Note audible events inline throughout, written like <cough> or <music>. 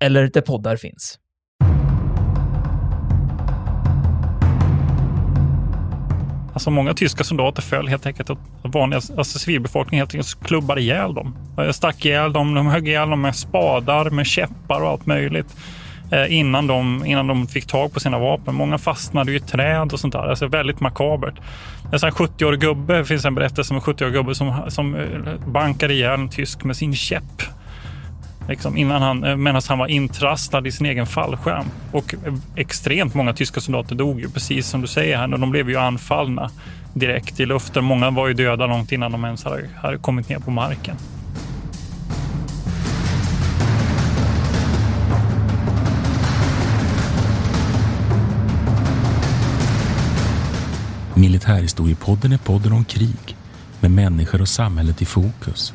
eller där poddar finns. Alltså många tyska soldater föll helt enkelt vanliga alltså civilbefolkningen helt enkelt klubbade ihjäl dem. De stack ihjäl dem, de högg ihjäl dem med spadar, med käppar och allt möjligt eh, innan, de, innan de fick tag på sina vapen. Många fastnade i träd och sånt där. Alltså väldigt makabert. En 70-årig gubbe, det finns en berättelse om en 70-årig gubbe som, som eh, bankade ihjäl en tysk med sin käpp. Liksom innan han, eh, medan han var intrastad i sin egen fallskärm. Och eh, extremt många tyska soldater dog ju, precis som du säger här. De blev ju anfallna direkt i luften. Många var ju döda långt innan de ens hade, hade kommit ner på marken. Militärhistoriepodden är podden om krig med människor och samhället i fokus.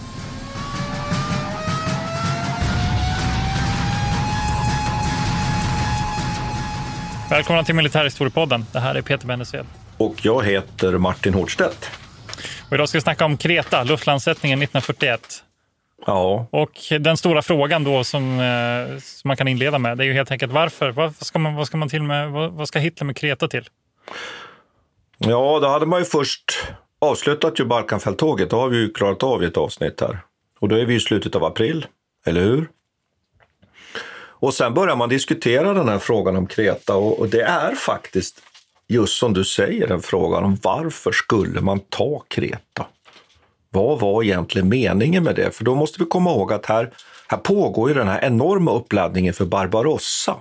Välkomna till Militärhistoriepodden. Det här är Peter Bennesved. Och jag heter Martin Hårdstedt. Och idag ska vi snacka om Kreta, luftlandsättningen 1941. Ja. Och den stora frågan då som, eh, som man kan inleda med, det är ju helt enkelt varför? Vad ska, man, vad ska, man till med, vad, vad ska Hitler med Kreta till? Ja, då hade man ju först avslutat ju Balkanfälttåget. Det har vi ju klarat av i ett avsnitt här. Och då är vi i slutet av april, eller hur? Och sen börjar man diskutera den här frågan om Kreta och, och det är faktiskt just som du säger en fråga om varför skulle man ta Kreta? Vad var egentligen meningen med det? För då måste vi komma ihåg att här, här pågår ju den här enorma uppladdningen för Barbarossa.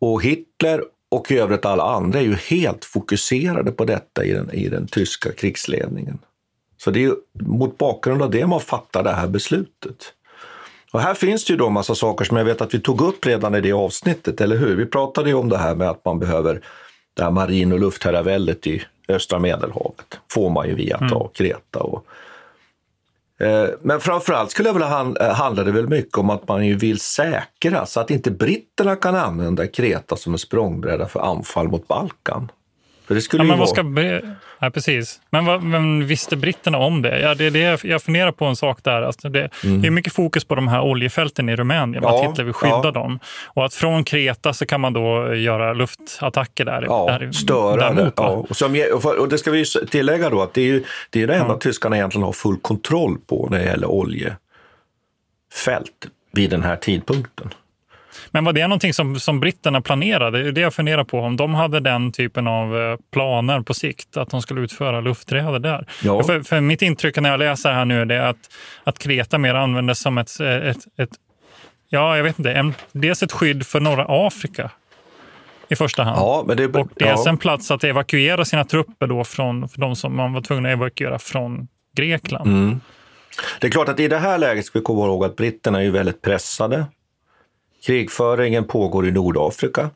Och Hitler och i övrigt alla andra är ju helt fokuserade på detta i den, i den tyska krigsledningen. Så det är mot bakgrund av det man fattar det här beslutet. Och här finns det ju då massa saker som jag vet att vi tog upp redan i det avsnittet, eller hur? Vi pratade ju om det här med att man behöver det här marin och luftherraväldet i östra Medelhavet. får man ju via mm. Kreta. Och, eh, men framförallt skulle jag vilja eh, handla det väl mycket om att man ju vill säkra så att inte britterna kan använda Kreta som en språngbräda för anfall mot Balkan. För det skulle ja, men vad ska, ja, precis. Men, vad, men visste britterna om det? Ja, det, det jag funderar på en sak där. Alltså det, mm. det är mycket fokus på de här oljefälten i Rumänien, ja, att Hitler vill skydda ja. dem. Och att från Kreta så kan man då göra luftattacker där. Ja, där, störa det. Ja. Och, som, och det ska vi tillägga då att det är, ju, det är det enda ja. tyskarna egentligen har full kontroll på när det gäller oljefält vid den här tidpunkten. Men var det någonting som, som britterna planerade? Det är det jag funderar på. Om de hade den typen av eh, planer på sikt, att de skulle utföra lufträder där. Ja. För, för mitt intryck när jag läser här nu är att, att Kreta mer användes som ett, ett, ett ja, jag vet inte, en, dels ett skydd för norra Afrika i första hand. Ja, det, och dels ja. en plats att evakuera sina trupper då från för de som man var tvungen att evakuera från Grekland. Mm. Det är klart att i det här läget ska vi komma ihåg att britterna är ju väldigt pressade. Krigföringen pågår i Nordafrika.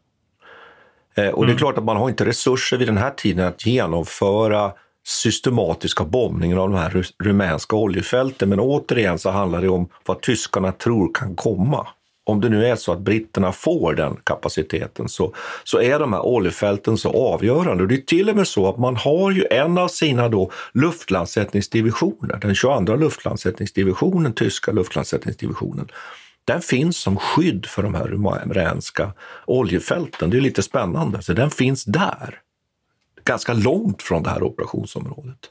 Eh, och det är mm. klart att man har inte resurser vid den här tiden att genomföra systematiska bombningar av de här rumänska oljefälten. Men återigen så handlar det om vad tyskarna tror kan komma. Om det nu är så att britterna får den kapaciteten så, så är de här oljefälten så avgörande. Och det är till och med så att man har ju en av sina då luftlandsättningsdivisioner, den 22 luftlandsättningsdivisionen, tyska luftlandsättningsdivisionen, den finns som skydd för de här rumänska oljefälten. Det är lite spännande. Så den finns där, ganska långt från det här operationsområdet.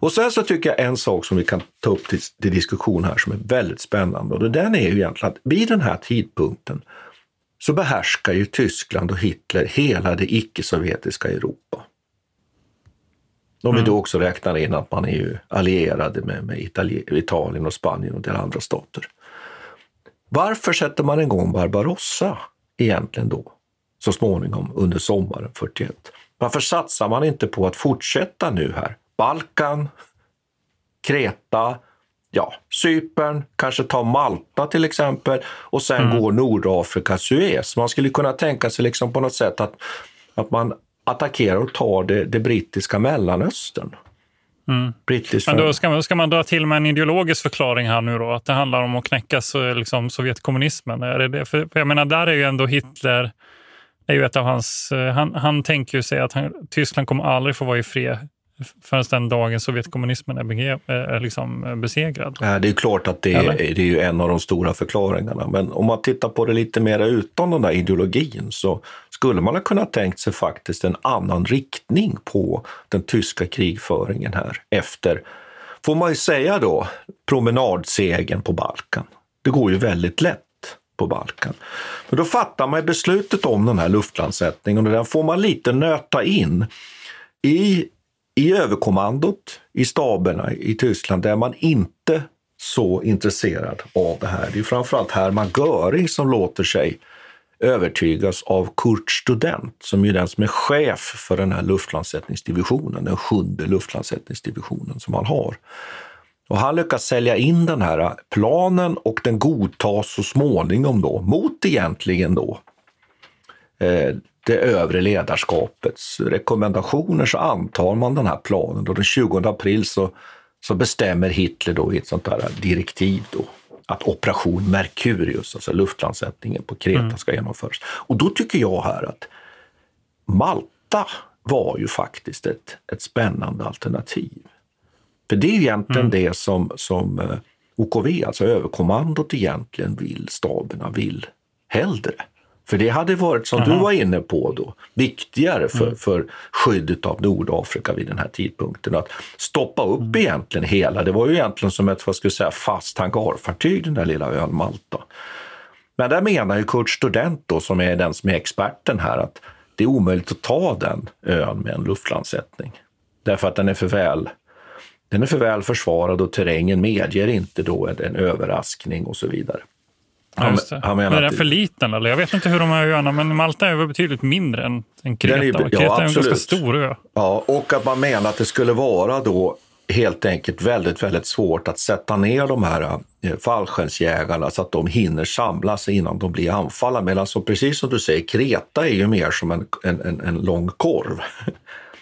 Och sen så tycker jag en sak som vi kan ta upp till, till diskussion här som är väldigt spännande och den är ju egentligen att vid den här tidpunkten så behärskar ju Tyskland och Hitler hela det icke-sovjetiska Europa. Om vi då också räknar in att man är ju allierade med, med Itali Italien och Spanien och en del andra stater. Varför sätter man igång Barbarossa egentligen då? Så småningom under sommaren 41. Varför satsar man inte på att fortsätta nu här? Balkan, Kreta, ja, Cypern, kanske ta Malta till exempel och sen mm. går Nordafrika, Suez. Man skulle kunna tänka sig liksom på något sätt att, att man attackerar och tar det, det brittiska Mellanöstern. Mm. Men då ska, man, ska man dra till med en ideologisk förklaring här nu då? Att det handlar om att knäcka liksom, Sovjetkommunismen? Är det det? För, jag menar, där är ju ändå Hitler, är ju ett av hans, eh, han, han tänker ju sig att han, Tyskland kommer aldrig få vara i fred förrän den dagen Sovjetkommunismen är, bege, är liksom besegrad. Ja, det är klart att det är, det är ju en av de stora förklaringarna. Men om man tittar på det lite mer utan den där ideologin så skulle man ha kunnat tänkt sig faktiskt en annan riktning på den tyska krigföringen här efter, får man ju säga då, promenadsegen på Balkan. Det går ju väldigt lätt på Balkan. Men då fattar man beslutet om den här luftlandsättningen och den får man lite nöta in i i överkommandot, i staberna i Tyskland, är man inte så intresserad av det här. Det är framförallt Hermann Göring som låter sig övertygas av Kurt Student, som är den som är chef för den här luftlandsättningsdivisionen, den sjunde luftlandsättningsdivisionen som han har. Och han lyckas sälja in den här planen och den godtas så småningom då, mot egentligen då eh, det övre ledarskapets rekommendationer så antar man den här planen. Då den 20 april så, så bestämmer Hitler då i ett sånt där direktiv då att operation Mercurius, alltså luftlandsättningen på Kreta, mm. ska genomföras. Och då tycker jag här att Malta var ju faktiskt ett, ett spännande alternativ. För det är egentligen mm. det som, som eh, OKV, alltså överkommandot, egentligen vill, staberna vill hellre. För det hade varit, som Aha. du var inne på, då, viktigare för, mm. för skyddet av Nordafrika vid den här tidpunkten. Att stoppa upp mm. egentligen hela, det var ju egentligen som ett vad ska jag säga, fast hangarfartyg, den där lilla ön Malta. Men där menar ju Kurt Student, då, som är den som är experten här, att det är omöjligt att ta den ön med en luftlandsättning. Därför att den är för väl den är för väl försvarad och terrängen medger inte då en, en överraskning och så vidare. Han, han menar är den för liten? Eller? Jag vet inte hur de här öarna, men Malta är väl betydligt mindre än, än Kreta? Är, ja, Kreta är en ganska stor ö. Ja, och att man menar att det skulle vara då helt enkelt väldigt, väldigt svårt att sätta ner de här eh, fallskärmsjägarna så att de hinner samla sig innan de blir anfallna. Medan så precis som du säger, Kreta är ju mer som en, en, en lång korv.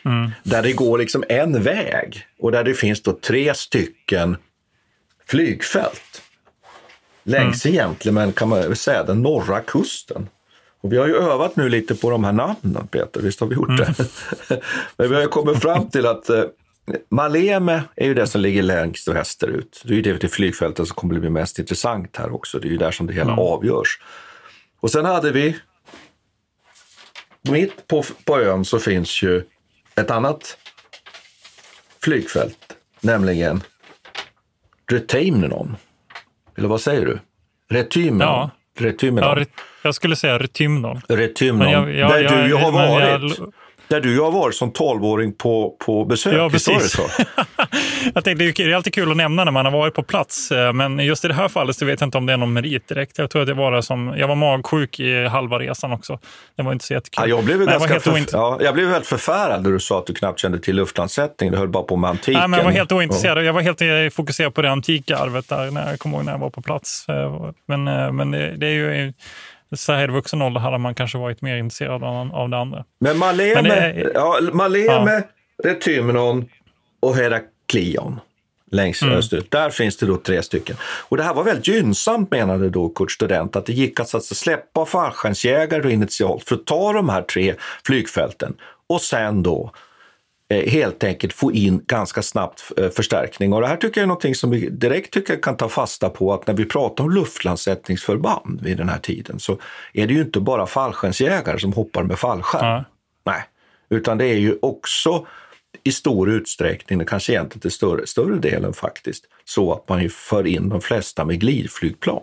Mm. Där det går liksom en väg och där det finns då tre stycken flygfält längs mm. egentligen, men kan man säga den norra kusten. Och vi har ju övat nu lite på de här namnen, Peter. Visst har vi gjort det? Mm. <laughs> men vi har ju kommit fram till att eh, Maleme är ju det som ligger längst västerut. Det är ju det till flygfältet som kommer att bli mest intressant här också. Det är ju där som det hela mm. avgörs. Och sen hade vi, mitt på, på ön så finns ju ett annat flygfält, nämligen Retaimnenon. Eller vad säger du? Retymnon? Ja. Retymnon. Ja, jag skulle säga Retymnon. Retymnon, jag, jag, där jag, du ju har varit. Där du har varit som tolvåring på, på besök. Ja, precis. <laughs> Jag tänkte, det är alltid kul att nämna när man har varit på plats, eh, men just i det här fallet så vet jag inte om det är någon merit direkt. Jag tror att det var som, jag var magsjuk i halva resan också. Det var inte så jättekul. Ja, jag, blev men ganska jag, för, ja, jag blev helt förfärad när du sa att du knappt kände till luftlandsättning. Du höll bara på med antiken. Nej, men jag var helt ointresserad. Jag var helt eh, fokuserad på det antika arvet där, när jag kommer ihåg när jag var på plats. Eh, men, men det, det är ju så här i vuxen ålder hade man kanske varit mer intresserad av, av det andra. Men Maleme, det, ja, Maleme ja. Retymnon och Heraklion längst mm. österut. Där finns det då tre stycken. Och det här var väldigt gynnsamt menade då Kurt Student, att det gick att, att släppa fallskärmsjägare initialt för att ta de här tre flygfälten och sen då helt enkelt få in ganska snabbt eh, förstärkning. Och det här tycker jag är något som vi direkt tycker kan ta fasta på att när vi pratar om luftlandsättningsförband vid den här tiden så är det ju inte bara fallskärmsjägare som hoppar med fallskärm. Mm. Nej, utan det är ju också i stor utsträckning, kanske egentligen till större, större delen faktiskt, så att man ju för in de flesta med glidflygplan.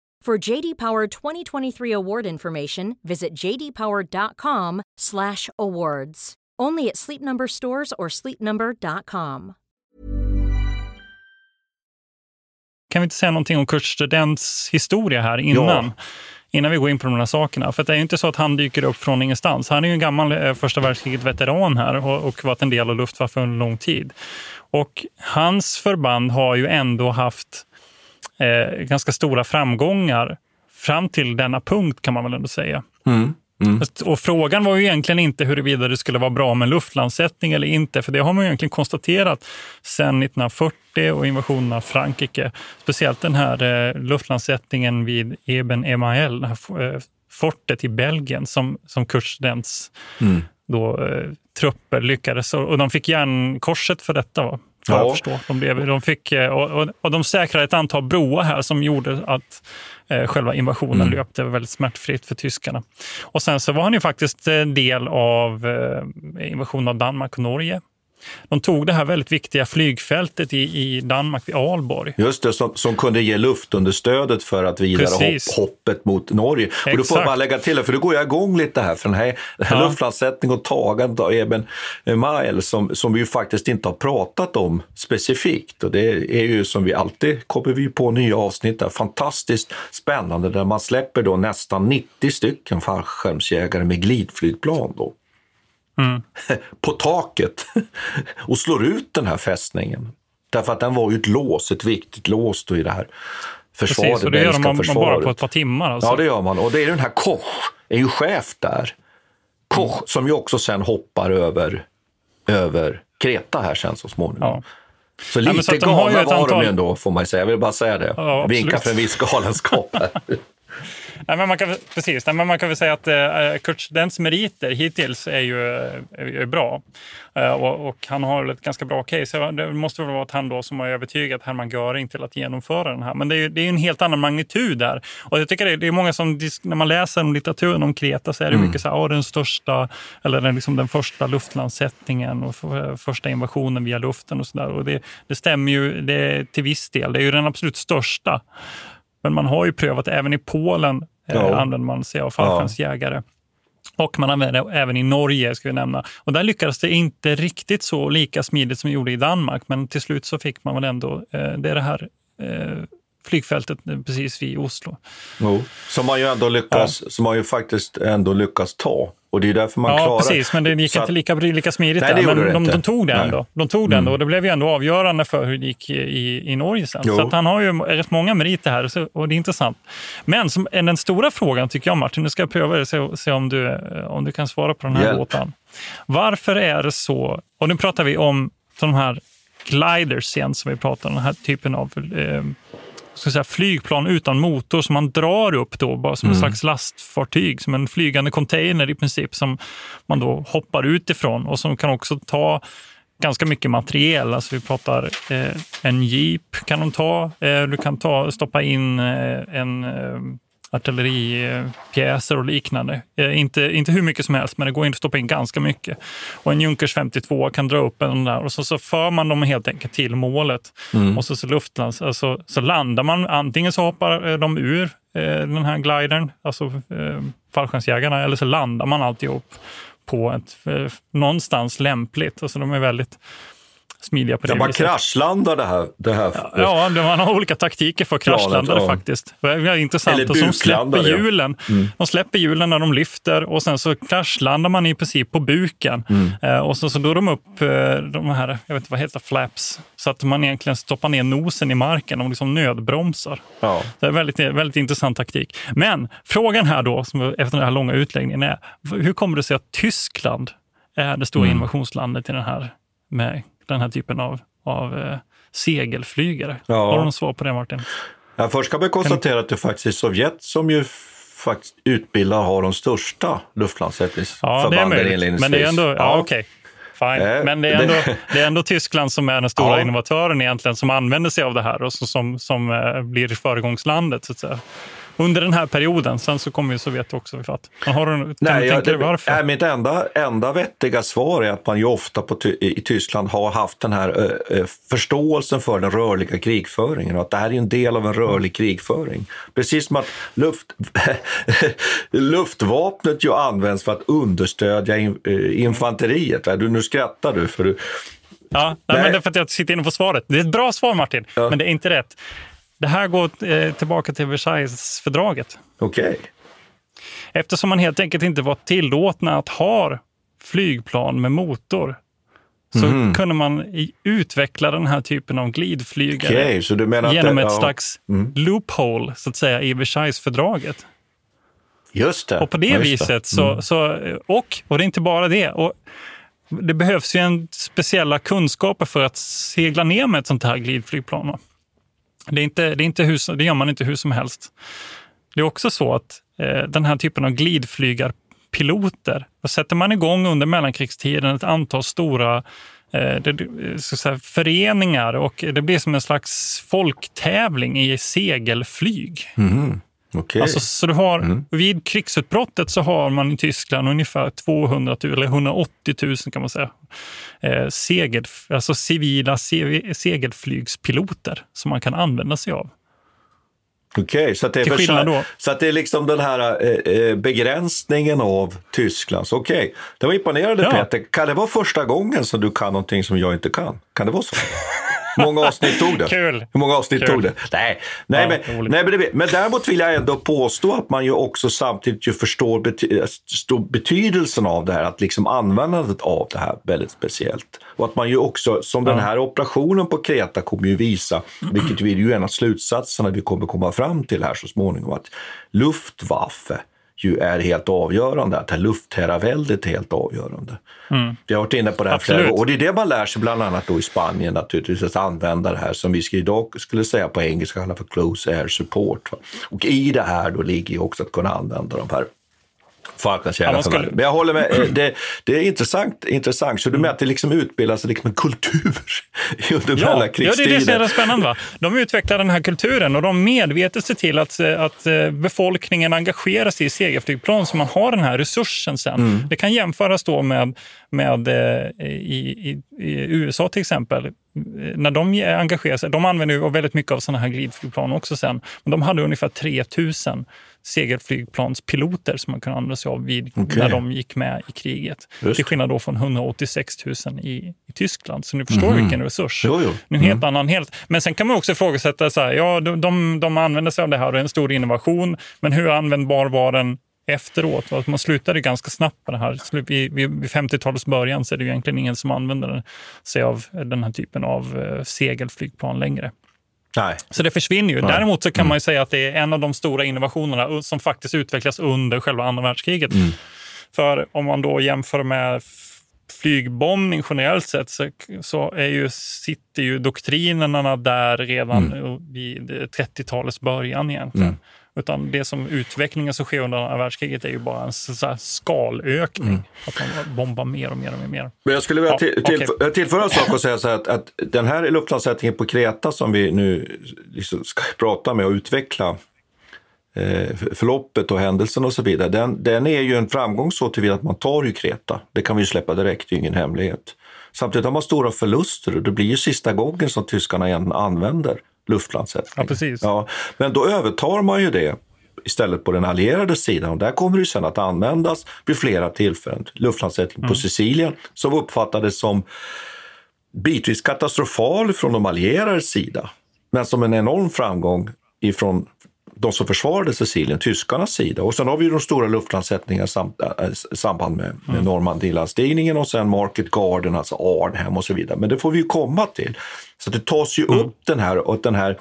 For JD Power 2023 award information, visit jdpower.com/awards. Only at Sleep Number stores or sleepnumber.com. Kan vi inte säga någonting om Kurt Students historia här innan? Ja. Innan vi går in på de här sakerna. För det är ju inte så att han dyker upp från ingenstans. Han är ju en gammal eh, första världskriget-veteran här och, och varit en del av Luftwaffe under lång tid. Och hans förband har ju ändå haft eh, ganska stora framgångar fram till denna punkt kan man väl ändå säga. Mm. Mm. Och frågan var ju egentligen inte huruvida det skulle vara bra med luftlandsättning eller inte, för det har man ju egentligen konstaterat sedan 1940 och invasionen av Frankrike. Speciellt den här eh, luftlandsättningen vid Eben Emael, eh, fortet i Belgien som, som Kurt Students Mm. då, eh, trupper lyckades. Och, och de fick järnkorset för detta. Va? Ja. jag förstår. De, blev, de, fick, eh, och, och, de säkrade ett antal broar här som gjorde att eh, själva invasionen Mm. löpte väldigt smärtfritt för tyskarna. Och sen så var han ju faktiskt en del av eh, invasionen av Danmark och Norge. De tog det här väldigt viktiga flygfältet i, i Danmark, vid Alborg. Just det, som, som kunde ge luftunderstödet för att vidare hopp, hoppet mot Norge. Och då får jag bara lägga till, för då går jag igång lite här, för den här, den här Ja. luftlandsättning och tagandet av Eben Mael som, som vi ju faktiskt inte har pratat om specifikt. Och det är ju som vi alltid kommer vi på nya avsnitt där, fantastiskt spännande där man släpper då nästan 90 stycken fallskärmsjägare med glidflygplan då. Mm. <laughs> på taket <laughs> och slår ut den här fästningen. Därför att den var ju ett lås, ett viktigt lås då i det här försvaret, Precis, och det gör man, man försvaret. bara på ett par timmar. Alltså. Ja, det gör man. Och det är den här Koch, är ju chef där. Koch, Mm. som ju också sen hoppar över, över Kreta här sen så småningom. Ja. Så Ja, lite de ju galna var de antal- ju ändå, får man säga. Jag vill bara säga det. Ja, Vinka för en viss galenskap här. <laughs> Nej, men man kan, precis, nej, men man kan väl säga att eh, Kurt Students meriter hittills är ju, är ju bra. Eh, och, och han har ett ganska bra case. Det måste väl vara att han då som har övertygat Hermann Göring till att genomföra den här. Men det är ju det är en helt annan magnitud där. Och jag tycker det, det är många som, när man läser om litteraturen om Kreta så är det Mm. mycket så här, den största, eller den, liksom den första luftlandsättningen och för, första invasionen via luften och sådär. Och det, det stämmer ju det, till viss del. Det är ju den absolut största. Men man har ju prövat även i Polen eh, Ja. använder man sig av fallskärmsjägare. Och man använder det även i Norge, ska vi nämna. Och där lyckades det inte riktigt så lika smidigt som det gjorde i Danmark. Men till slut så fick man väl ändå, eh, det är det här eh, flygfältet precis vid Oslo. Jo. Som man ju ändå lyckas, som man ju faktiskt ändå lyckas ta. Och det är därför man ja, klarar precis, men det gick inte lika, lika smidigt Nej, där. Men de, de tog det ändå. De tog det ändå Mm. och det blev ju ändå avgörande för hur det gick i, i, Norge sen. Jo. Så han har ju rätt många meriter här så, och det är intressant. Men som, den stora frågan tycker jag Martin, nu ska jag pröva det se, se om, du, eh, om du kan svara på den här Hjälp. gåtan. Varför är det så, och nu pratar vi om de här gliders igen som vi pratar om, den här typen av eh, ska säga, flygplan utan motor som man drar upp då, bara som en slags lastfartyg, som en flygande container i princip, som man då hoppar utifrån och som kan också ta ganska mycket materiel. Alltså vi pratar eh, en jeep kan de ta, eh, du kan ta, stoppa in eh, en, eh, artilleripjäser och liknande. Eh, inte, inte hur mycket som helst, men det går inte att stoppa in ganska mycket. Och en Junkers 52 kan dra upp en där och så, så för man dem helt enkelt till målet. Mm. Och så, så, luftlands, alltså, så landar man, antingen så hoppar eh, de ur eh, den här glidern, alltså eh, fallskärmsjägarna, eller så landar man alltihop på ett eh, någonstans lämpligt. Alltså de är väldigt smidiga på det Ja, man viset. kraschlandar det här. Det här Ja, det- man har olika taktiker för Planet, kraschlandare ja. faktiskt. Det är intressant. Eller så de släpper buklandare, ja. hjulen. Mm. De släpper hjulen när de lyfter och sen så kraschlandar man i princip på buken. Mm. Eh, och så, så drar de upp eh, de här, jag vet inte vad heter flaps, så att man egentligen stoppar ner nosen i marken och liksom nödbromsar. Ja. Det är väldigt, väldigt intressant taktik. Men frågan här då, som efter den här långa utläggningen är, hur kommer det sig att Tyskland är det stora Mm. invasionslandet i den här, med den här typen av, av eh, segelflygare? Ja. Har du något svar på det Martin? Ja, först kan man konstatera att det faktiskt är Sovjet som ju faktiskt utbildar har de största Ja, det är luftlandsättningsförbanden möjligt. Men det är ändå, ja, okej. Fine. Eh, Men det är, ändå, det- det är ändå Tyskland som är den stora Ja. innovatören egentligen, som använder sig av det här och som, som, som eh, blir föregångslandet. Så att säga. Under den här perioden. Sen så kommer ju Sovjet också ifatt. Men har kan Nej, jag, det, varför? nej, mitt enda, enda vettiga svar är att man ju ofta på, i Tyskland har haft den här eh, förståelsen för den rörliga krigföringen och att det här är en del av en rörlig krigföring. Precis som att luft, <laughs> luftvapnet ju används för att understödja in, eh, infanteriet. Du, nu skrattar du för du, Ja, nej, Nej. men det är för att jag sitter inne på svaret. Det är ett bra svar Martin, Ja. men det är inte rätt. Det här går eh, tillbaka till Versaillesfördraget. okej. Eftersom man helt enkelt inte var tillåtna att ha flygplan med motor så Mhm. kunde man utveckla den här typen av glidflygare att genom det- ett ja. slags Mm. loophole så att säga, i Versaillesfördraget. Just det. Och på det Ja, viset så, Mm. så, och, och det är inte bara det. Och det behövs ju en speciella kunskaper för att segla ner med ett sånt här glidflygplan. Det, är inte, det, är inte hur, som- det gör man inte hur som helst. Det är också så att eh, den här typen av glidflygarpiloter, då sätter man igång under mellankrigstiden ett antal stora eh, det, säga, föreningar och det blir som en slags folktävling i segelflyg. Mhm. Okej. Alltså, så du har, Mm. Vid krigsutbrottet så har man i Tyskland ungefär 200 000, eller 180 000 kan man säga, eh, segel, alltså civila se, segelflygspiloter som man kan använda sig av. Okej, så, att det är för- så att det är liksom den här eh, eh, begränsningen av Tysklands. Okej, det var imponerande Ja. Peter. Kan det vara första gången som du kan någonting som jag inte kan? Kan det vara så? <laughs> Hur många avsnitt tog det? Kul. Hur många avsnitt Kul. tog det? Nej, nej, Ja, men, roligt. nej men, det, men däremot vill jag ändå påstå att man ju också samtidigt ju förstår bety, betydelsen av det här, att liksom användandet av det här väldigt speciellt. Och att man ju också, som den här operationen på Kreta kommer ju visa, vilket vi ju är en av slutsatserna vi kommer komma fram till här så småningom, att Luftwaffe ju är helt avgörande, att det här luftherraväldet är helt avgörande. Vi har varit inne på det här flera Absolut. gånger. Och det är det man lär sig bland annat då i Spanien naturligtvis, att använda det här som vi idag skulle säga på engelska kalla för close air support. Och i det här då ligger ju också att kunna använda de här fallskärmsjägarna. Ja, skulle- Men jag håller med, eh, det, det är intressant, intressant. Så du menar att det liksom utbildas liksom en kultur <laughs> under Ja, ja, det är det som är det spännande. Va? De utvecklar den här kulturen och de medvetet ser till att, eh, att eh, befolkningen engagerar sig i segelflygplan så man har den här resursen sen. Mm. Det kan jämföras då med, med i, i, i USA till exempel. När de engagerar sig, de använder ju väldigt mycket av sådana här glidflygplan också sen. Men de hade ungefär 3000 segelflygplanspiloter som man kunde använda sig av vid, Okej. när de gick med i kriget. Just Till skillnad då från 186 000 i, i Tyskland. Så ni förstår Mhm. vilken resurs. Jo, jo. En helt annan, helt. Men sen kan man också ifrågasätta, så här, ja, de, de, de använder sig av det här och det är en stor innovation, men hur användbar var den efteråt? Att man slutade ganska snabbt på det här. Vid, vid vid 50-talets början så är det ju egentligen ingen som använder sig av den här typen av eh, segelflygplan längre. Nej. Så det försvinner ju. Nej. Däremot så kan man ju säga att det är en av de stora innovationerna som faktiskt utvecklas under själva andra världskriget. För om man då jämför med flygbombning generellt sett så, så är ju, sitter ju doktrinerna där redan vid 30-talets början egentligen. Utan det som utvecklingen som sker under andra världskriget är ju bara en så skalökning. Att man bombar mer och mer och mer. Men jag skulle vilja Ja, till, till, okej. tillföra en sak och säga så här att, att den här luftlandsättningen på Kreta som vi nu liksom ska prata med och utveckla eh, förloppet och händelsen och så vidare, den, den är ju en framgång så tillvida att man tar ju Kreta. Det kan vi ju släppa direkt, det är ingen hemlighet. Samtidigt har man stora förluster och det blir ju sista gången som tyskarna igen använder luftlandsättning. Ja, precis. Ja, men då övertar man ju det istället på den allierade sidan och där kommer det sen att användas vid flera tillfällen. Luftlandsättning på Mm. Sicilien som uppfattades som bitvis katastrofal från de allierades sida, men som en enorm framgång ifrån de som försvarade Sicilien, tyskarnas sida. Och sen har vi ju de stora luftlandsättningarna i äh, samband med, med Normandielandstigningen och sen Market Garden, alltså Arnhem och så vidare. Men det får vi ju komma till. Så det tas ju upp den här, och den här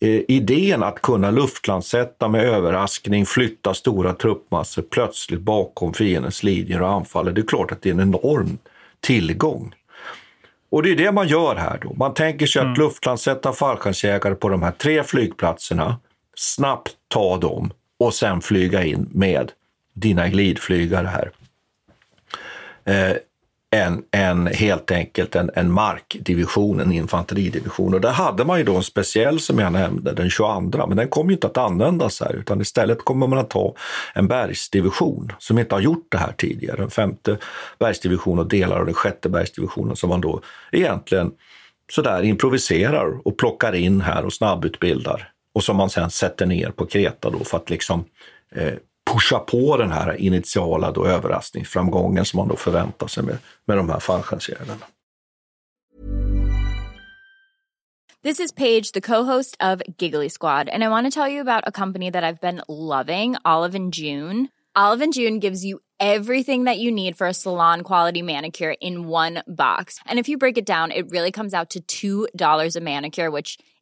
eh, idén att kunna luftlandsätta med överraskning, flytta stora truppmassor plötsligt bakom fiendens linjer och anfalla. Det är klart att det är en enorm tillgång. Och det är det man gör här då. Man tänker sig att luftlandsätta fallskärmsjägare på de här tre flygplatserna, snabbt ta dem och sen flyga in med dina glidflygare här. Eh, en, en, helt enkelt en, en markdivision, en infanteridivision. Och där hade man ju då en speciell som jag nämnde, den 22, men den kommer ju inte att användas här, utan istället kommer man att ta en bergsdivision som inte har gjort det här tidigare. En femte bergsdivision och delar av den sjätte bergsdivisionen som man då egentligen sådär improviserar och plockar in här och snabbutbildar och som man sen sätter ner på Kreta då för att liksom eh, pusha på den här initiala då överraskningsframgången som man då förväntar sig med, med de här fallskärmsjägarna. This is Paige, the co-host of Giggly Squad, and I want to tell you about a company that I've been loving, Olive and June. Olive and June gives you everything that you need for a salon quality manicure in one box. And if you break it down, it really comes out to $2 a manicure, which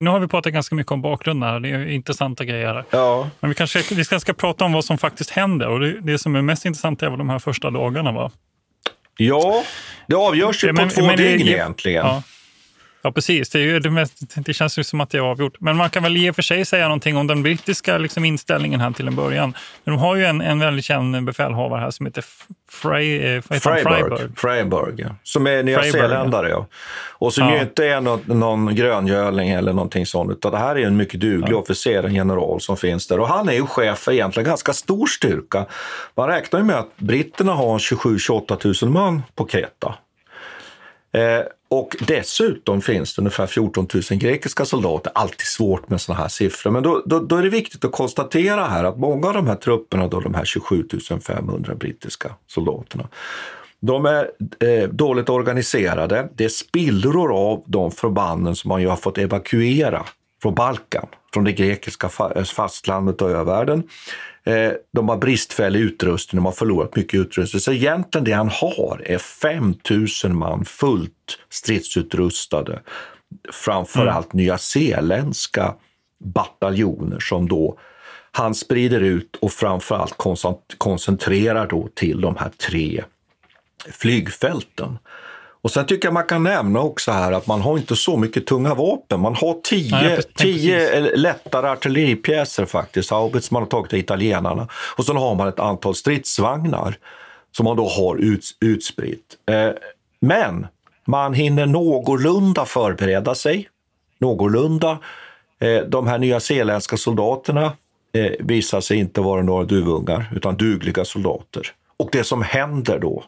Nu har vi pratat ganska mycket om bakgrunden här. Det är intressanta grejer. Ja. Men vi kanske vi ska, ska prata om vad som faktiskt händer. Och det, det som är mest intressant är väl de här första dagarna, va? Ja, det avgörs ju Ja, på men- två men det- dygn ja. egentligen. Ja. Ja, precis. Det, är det, mest, det känns ju som att det är avgjort. Men man kan väl i och för sig säga någonting om den brittiska liksom, inställningen här till en början. De har ju en, en väldigt känd befälhavare här som heter Frey, eh, han? Freiburg, Freiburg ja. som är nyzeeländare. Ja. Och som Ja. ju inte är någon, någon gröngöling eller någonting sånt, utan det här är en mycket duglig officer, en general som finns där. Och han är ju chef för egentligen ganska stor styrka. Man räknar ju med att britterna har 27-28 000 man på Kreta. Eh, och dessutom finns det ungefär 14 000 grekiska soldater. Alltid svårt med sådana här siffror. Men då, då, då är det viktigt att konstatera här att många av de här trupperna, då, de här 27 500 brittiska soldaterna, de är eh, dåligt organiserade. Det är spillror av de förbanden som man ju har fått evakuera från Balkan, från det grekiska fastlandet och övärlden. Eh, de har bristfällig utrustning, de har förlorat mycket utrustning. Så egentligen det han har är 5 000 man fullt stridsutrustade. Framförallt nyzeeländska bataljoner som då han sprider ut och framförallt koncent- koncentrerar då till de här tre flygfälten. Och sen tycker jag man kan nämna också här att man har inte så mycket tunga vapen. Man har tio, Nej, tio lättare artilleripjäser faktiskt, haubits man har tagit av italienarna. Och sen har man ett antal stridsvagnar som man då har uts, utspritt. Eh, men man hinner någorlunda förbereda sig. Någorlunda. Eh, de här nya zeeländska soldaterna eh, visar sig inte vara några duvungar, utan dugliga soldater. Och det som händer då,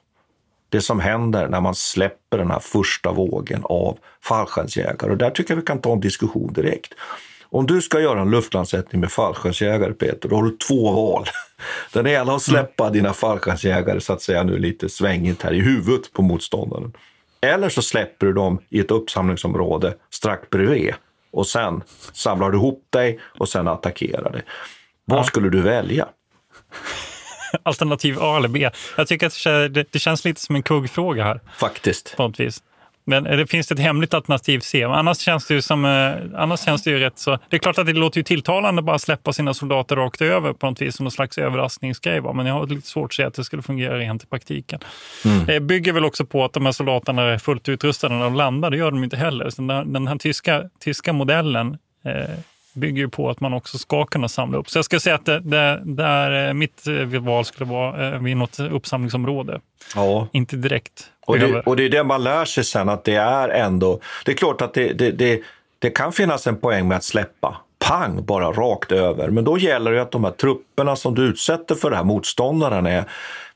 det som händer när man släpper den här första vågen av fallskärmsjägare, och där tycker jag vi kan ta en diskussion direkt. Om du ska göra en luftlandsättning med fallskärmsjägare, Peter, då har du två val. <laughs> Den ena att släppa mm. dina fallskärmsjägare, så att säga nu lite svängigt här, i huvudet på motståndaren. Eller så släpper du dem i ett uppsamlingsområde strax bredvid och sen samlar du ihop dig och sen attackerar dig. Vad skulle du välja? <laughs> Alternativ A eller B. Jag tycker att det, det känns lite som en kuggfråga här. Faktiskt. På något vis. Men det finns ett hemligt alternativ C. Annars känns det ju som, eh, annars känns det ju rätt så... Det är klart att det låter ju tilltalande att bara släppa sina soldater rakt över på något vis som någon slags överraskningsgrej. Men jag har lite svårt att se att det skulle fungera rent i praktiken. Mm. Det bygger väl också på att de här soldaterna är fullt utrustade när de landar. Det gör de inte heller. Så den, här, den här tyska, tyska modellen eh, bygger ju på att man också ska kunna samla upp. Så jag skulle säga att det, det, där eh, mitt eh, val skulle vara vid något uppsamlingsområde. Ja. Inte direkt och det, och det är det man lär sig sen, att det är ändå... Det är klart att det, det, det, det kan finnas en poäng med att släppa pang, bara rakt över. Men då gäller det att de här trupperna som du utsätter för det här motståndaren är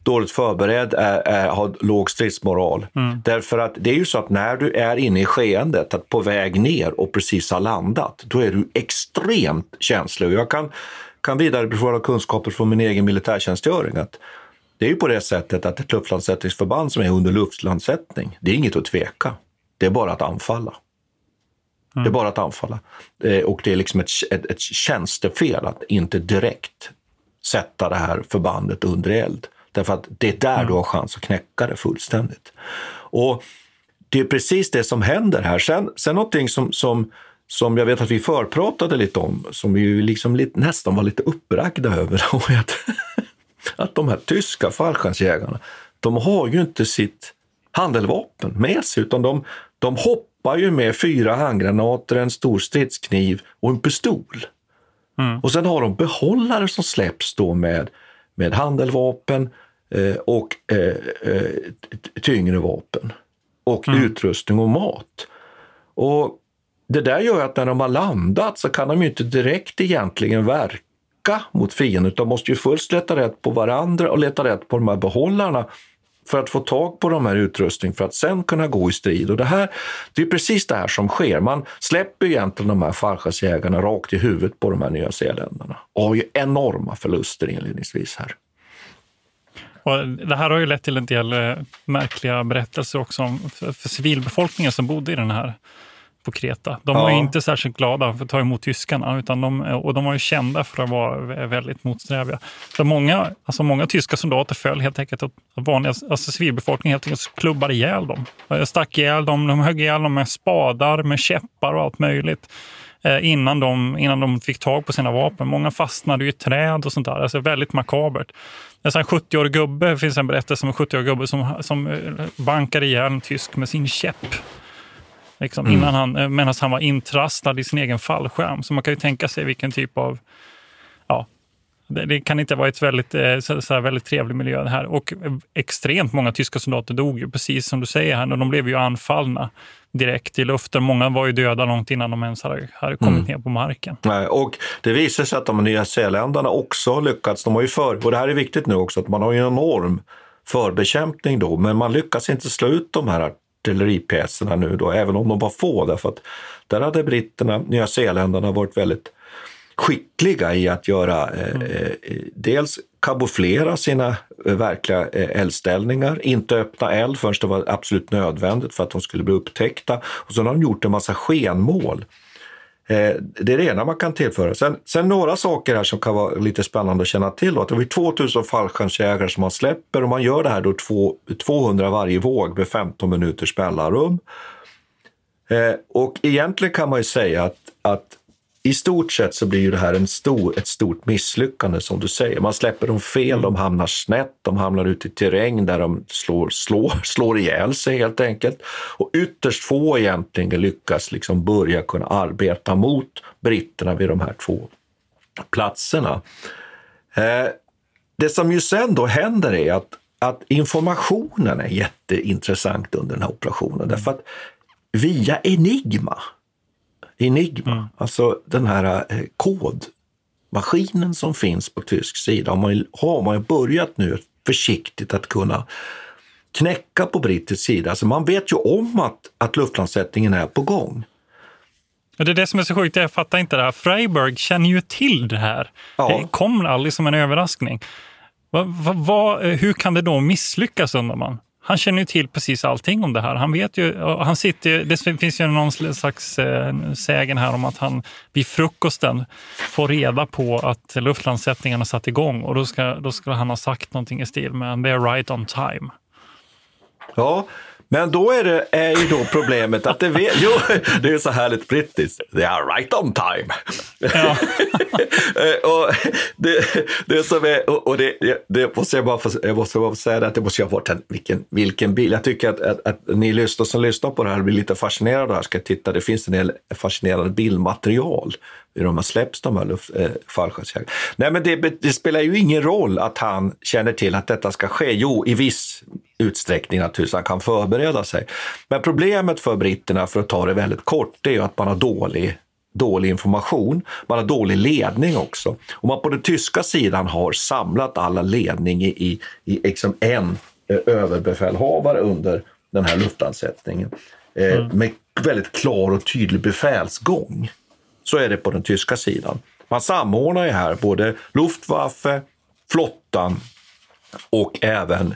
dåligt förberedd, är, är, har låg stridsmoral. Mm. Därför att det är ju så att när du är inne i skeendet, att på väg ner och precis har landat, då är du extremt känslig. Jag kan, kan vidarebefordra kunskaper från min egen militärtjänstgöring. Att det är ju på det sättet att ett luftlandsättningsförband som är under luftlandsättning, det är inget att tveka. Det är bara att anfalla. Mm. Det är bara att anfalla. Eh, och det är liksom ett, ett, ett tjänstefel att inte direkt sätta det här förbandet under eld. Därför att det är där mm. du har chans att knäcka det fullständigt. Och det är precis det som händer här. Sen, sen någonting som, som, som jag vet att vi förpratade lite om, som vi ju liksom lite, nästan var lite uppbragda över, <laughs> att att de här tyska fallskärmsjägarna, de har ju inte sitt handeldvapen med sig, utan de, de hoppar ju med fyra handgranater, en stor stridskniv och en pistol. Mm. Och sen har de behållare som släpps då med, med handeldvapen eh, och eh, eh, tyngre vapen och mm. utrustning och mat. Och det där gör att när de har landat så kan de ju inte direkt egentligen verka mot fienden utan måste ju först leta rätt på varandra och leta rätt på de här behållarna för att få tag på de här utrustning för att sen kunna gå i strid. Och det, här, det är precis det här som sker. Man släpper egentligen de här fallskärmsjägarna rakt i huvudet på de här nya zeeländarna och har ju enorma förluster inledningsvis här. Och det här har ju lett till en del eh, märkliga berättelser också om, för, för civilbefolkningen som bodde i den här på Kreta. De var inte särskilt glada för att ta emot tyskarna utan de, och de var ju kända för att vara väldigt motsträviga. Så många, alltså många tyska soldater föll helt enkelt och vanliga alltså civilbefolkningen helt enkelt klubbade ihjäl dem. Stack ihjäl dem, de högg ihjäl dem med spadar, med käppar och allt möjligt eh, innan de, innan de fick tag på sina vapen. Många fastnade i träd och sånt där. Alltså väldigt makabert. En 70-årig gubbe, finns en berättelse om en 70-årig gubbe som, som eh, bankade ihjäl en tysk med sin käpp. Liksom, mm. innan han, eh, medan han var intrastad i sin egen fallskärm. Så man kan ju tänka sig vilken typ av... Ja, det, det kan inte vara ett väldigt, eh, så, så väldigt trevlig miljö här. Och extremt många tyska soldater dog ju, precis som du säger här. Och de blev ju anfallna direkt i luften. Många var ju döda långt innan de ens hade, hade kommit mm. ner på marken. Nej, och det visar sig att de nya Zeeländarna också har lyckats. De har ju för, och det här är viktigt nu också, att man har ju en enorm förbekämpning då, men man lyckas inte slå ut de här artilleripjäserna nu då, även om de var få. Därför att där hade britterna, Nya Zeeländarna varit väldigt skickliga i att göra eh, mm. eh, dels kamouflera sina eh, verkliga eh, eldställningar, inte öppna eld förrän det var absolut nödvändigt för att de skulle bli upptäckta. Och så har de gjort en massa skenmål Eh, det är det ena man kan tillföra. Sen, sen några saker här som kan vara lite spännande att känna till. Då. Att det är 2000 fallskärmsjägare som man släpper och man gör det här då två, 200 varje våg med 15 minuters mellanrum. Eh, och egentligen kan man ju säga att, att i stort sett så blir ju det här en stor, ett stort misslyckande som du säger. Man släpper dem fel, de hamnar snett, de hamnar ute i terräng där de slår, slår, <laughs> slår ihjäl sig helt enkelt. Och ytterst få egentligen lyckas liksom börja kunna arbeta mot britterna vid de här två platserna. Eh, det som ju sen då händer är att, att informationen är jätteintressant under den här operationen. Därför att via Enigma, Enigma, mm. alltså den här eh, kodmaskinen som finns på tysk sida, har man, har man börjat nu försiktigt att kunna knäcka på brittisk sida. Alltså man vet ju om att, att luftlandsättningen är på gång. Det är det som är så sjukt, jag fattar inte det här. Freiburg känner ju till det här. Ja. Det kom aldrig som en överraskning. Va, va, va, hur kan det då misslyckas undrar man? Han känner ju till precis allting om det här. Han vet ju, han sitter, det finns ju någon slags eh, sägen här om att han vid frukosten får reda på att luftlandsättningarna satt igång och då ska, då skulle han ha sagt någonting i stil med “they're right on time”. Ja, men då är, det, är ju då problemet att det, vet, <laughs> jo, det är så härligt brittiskt. They are right on time. Ja. <laughs> Eh, och det, det som är, och, det, det måste jag bara få, jag måste bara få säga att det måste ju ha varit en, vilken, vilken bil. Jag tycker att, att, att ni lyssnar, som lyssnar på det här blir lite fascinerade det här. Ska titta, det finns en del fascinerande bildmaterial hur de har släppts, de här luft, eh, fallskärmsjägarna. Nej, men det, det, spelar ju ingen roll att han känner till att detta ska ske. Jo, i viss utsträckning naturligtvis, han kan förbereda sig. Men problemet för britterna, för att ta det väldigt kort, det är ju att man har dålig dålig information, man har dålig ledning också. Och man på den tyska sidan har samlat alla ledning i, i, i liksom en eh, överbefälhavare under den här luftlandsättningen eh, mm. med väldigt klar och tydlig befälsgång. Så är det på den tyska sidan. Man samordnar ju här både Luftwaffe, flottan och även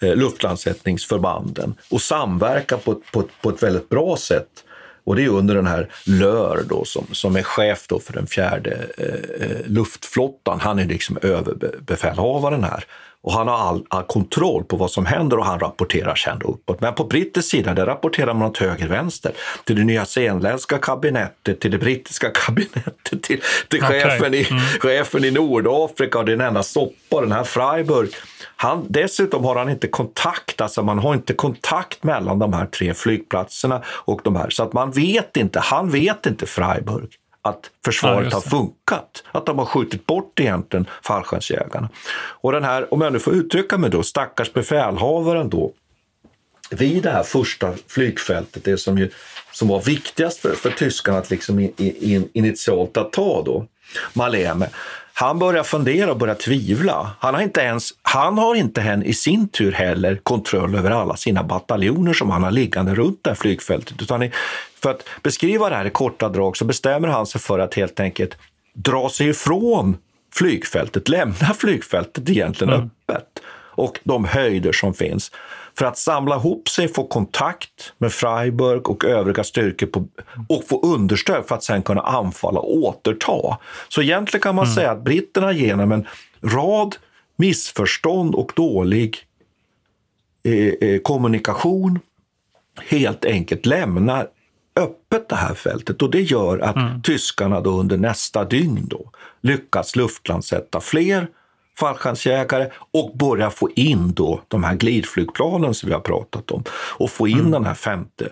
eh, luftlandsättningsförbanden och samverkar på, på, på ett väldigt bra sätt. Och det är under den här Lör då, som, som är chef då för den fjärde eh, eh luftflottan. Han är liksom överbefälhavaren här. Och han har all, all, kontroll på vad som händer och han rapporterar sen uppåt. Men på brittisk sida där rapporterar man åt höger-vänster. Till det nya zeeländska kabinettet, till det brittiska <laughs> kabinettet, till, till okay. chefen, i, mm. <laughs> chefen i Nordafrika och den enda soppa, den här Freiburg. Han, dessutom har han inte kontakt, alltså man har inte kontakt mellan de här tre flygplatserna och de här. Så att man vet inte, han vet inte Freiburg att försvaret ja, har funkat. Att de har skjutit bort egentligen fallskärmsjägarna. Och den här, om jag nu får uttrycka mig då, stackars befälhavaren då, vid det här första flygfältet, det som, ju, som var viktigast för, för tyskarna att liksom in, in, initialt att ta då, Maleme, han börjar fundera och börjar tvivla. Han har inte ens, han har inte än i sin tur heller kontroll över alla sina bataljoner som han har liggande runt det här flygfältet. Utan för att beskriva det här i korta drag så bestämmer han sig för att helt enkelt dra sig ifrån flygfältet, lämna flygfältet egentligen mm. öppet och de höjder som finns för att samla ihop sig, få kontakt med Freiburg och övriga styrkor på, och få understöd för att sen kunna anfalla och återta. Så egentligen kan man mm. säga att britterna genom en rad missförstånd och dålig eh, eh, kommunikation helt enkelt lämnar öppet det här fältet och det gör att mm. tyskarna då under nästa dygn då lyckas luftlandsätta fler fallskärmsjägare och börja få in då de här glidflygplanen som vi har pratat om och få in mm. den här femte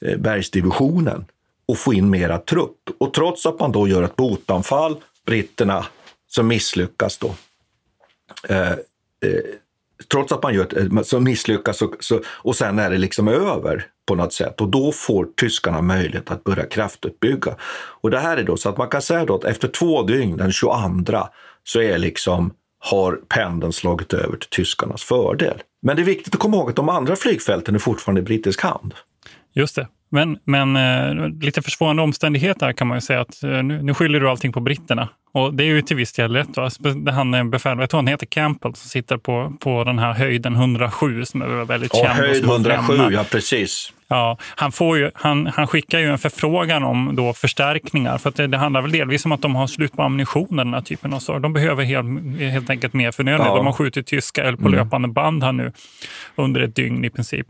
eh, bergsdivisionen och få in mera trupp. Och trots att man då gör ett botanfall, britterna, som misslyckas då. Eh, eh, trots att man gör ett, eh, så misslyckas och, så, och sen är det liksom över på något sätt och då får tyskarna möjlighet att börja kraftutbygga. Och det här är då så att man kan säga då att efter två dygn, den 22, så är liksom har pendeln slagit över till tyskarnas fördel. Men det är viktigt att komma ihåg att de andra flygfälten är fortfarande i brittisk hand. Just det. Men, men eh, lite försvårande omständigheter kan man ju säga att eh, nu, nu skyller du allting på britterna. Och det är ju till viss del rätt. Va? Han är befäl, jag tror han heter Campbell som sitter på, på den här höjden 107 som är väldigt ja, känd. Höjd 107, ja precis. Ja, han, får ju, han, han skickar ju en förfrågan om då förstärkningar. För det, det, handlar väl delvis om att de har slut på ammunition den här typen av saker. De behöver helt, helt enkelt mer förnödenhet. Ja. De har skjutit tyska eller på mm. löpande band här nu under ett dygn i princip.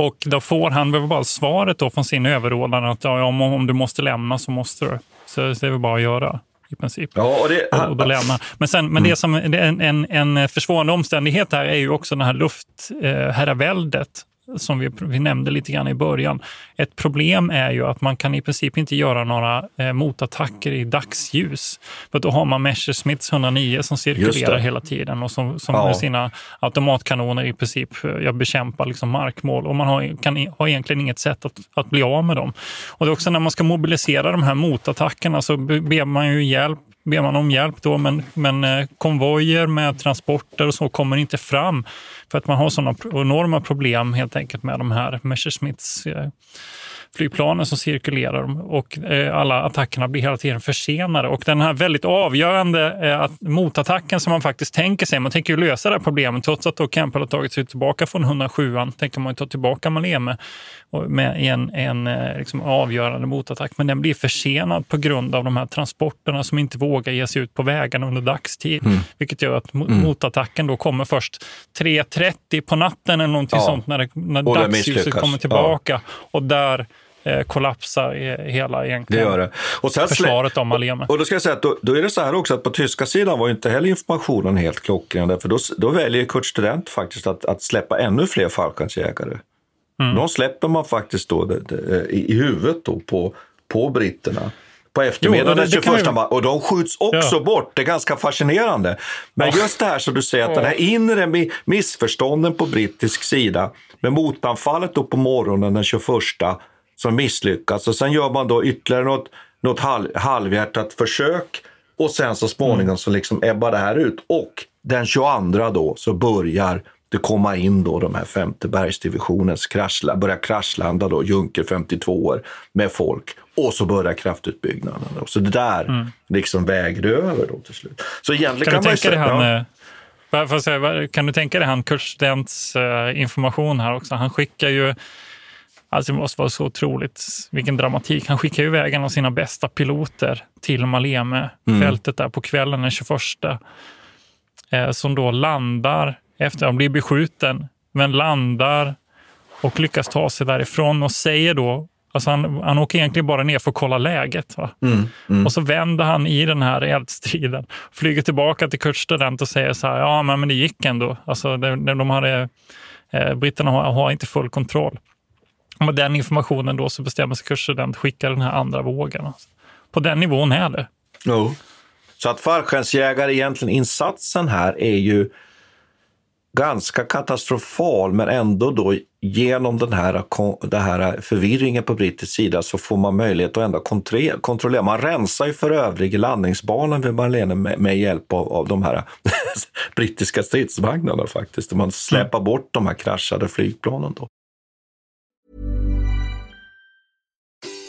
Och då får han väl bara svaret då från sin överordnade att ja, om, om du måste lämna så måste du. Så, så det är väl bara att göra i princip. Ja, och, det, och, då lämna. Men, sen, men det Mm. som, en, en, en försvårande omständighet här är ju också det här luftherraväldet som vi, vi nämnde lite grann i början. Ett problem är ju att man kan i princip inte göra några eh, motattacker i dagsljus. För då har man Messerschmitts 109 som cirkulerar hela tiden och som, som Ja. med sina automatkanoner i princip eh, jag bekämpar liksom markmål. Och man har, kan, har egentligen inget sätt att, att bli av med dem. Och det är också när man ska mobilisera de här motattackerna så be- ber man ju hjälp ber man om hjälp då, men, men eh, konvojer med transporter och så kommer inte fram för att man har sådana enorma problem helt enkelt med de här Messerschmitts eh, flygplanen som cirkulerar och eh, alla attackerna blir hela tiden försenade. Och den här väldigt avgörande motattacken som man faktiskt tänker sig, man tänker ju lösa det här problemet trots att då Campbell har tagit sig tillbaka från 107 tänker man ju ta tillbaka Maleme med en, en eh, liksom avgörande motattack. Men den blir försenad på grund av de här transporterna som inte vågar ge sig ut på vägarna under dagstid. Mm. Vilket gör att mo- motattacken då kommer först 3.30 på natten eller någonting Ja. sånt när, det, när Och det dagsljuset kommer tillbaka. Och där eh, kollapsar eh, hela Det egentligen gör det. Och sen försvaret av Maleme. Och då ska jag säga att då, då är det så här också att på tyska sidan var inte heller informationen helt klockren. För då, då väljer Kurt Student faktiskt att, att släppa ännu fler fallskärmsjägare. Mm. De släpper man faktiskt då det, det, i, huvudet då på, på britterna. På eftermiddagen den det kan 21 vi- maj. Och de skjuts också Ja. bort. Det är ganska fascinerande. Men just det här som du säger, att den här inre mi- missförstånden på brittisk sida med motanfallet då på morgonen den 21 som misslyckas och sen gör man då ytterligare något, något halv, halvhjärtat försök och sen så småningom Mm. så liksom ebbar det här ut. Och den 22 då så börjar det komma in då de här femte bergsdivisionens kraschla, börjar kraschlanda då, Junker 52 år med folk och så börjar kraftutbyggnaden. Då. Så det där liksom vägde över då till slut. Så egentligen Mm. Kan kan, du man ju säga... han, eh, kan du tänka dig han Kurt Stents eh, information här också? Han skickar ju, alltså det måste vara så otroligt, vilken dramatik. Han skickar ju iväg en av sina bästa piloter till Maleme, Mm. fältet där på kvällen den 21. Eh, som då landar, efter att ha blivit beskjuten, men landar och lyckas ta sig därifrån och säger då, alltså han, han åker egentligen bara ner för att kolla läget. Va? Mm, Och så vänder han i den här eldstriden, flyger tillbaka till Kurt Student och säger så här, ja men, men det gick ändå. Alltså, de, de de hade, eh, britterna har, har inte full kontroll. Och med den informationen då så bestämmer sig Kurt Student skicka den här andra vågen. Alltså. På den nivån är det. Jo. Så att fallskärmsjägare, egentligen insatsen här är ju ganska katastrofal, men ändå då genom den här, den här förvirringen på brittisk sida så får man möjlighet att ändå kontrollera. Man rensar ju för övrigt landningsbanan vid Marlene med, med hjälp av, av de här <laughs> brittiska stridsvagnarna faktiskt. Man släpar bort de här kraschade flygplanen då.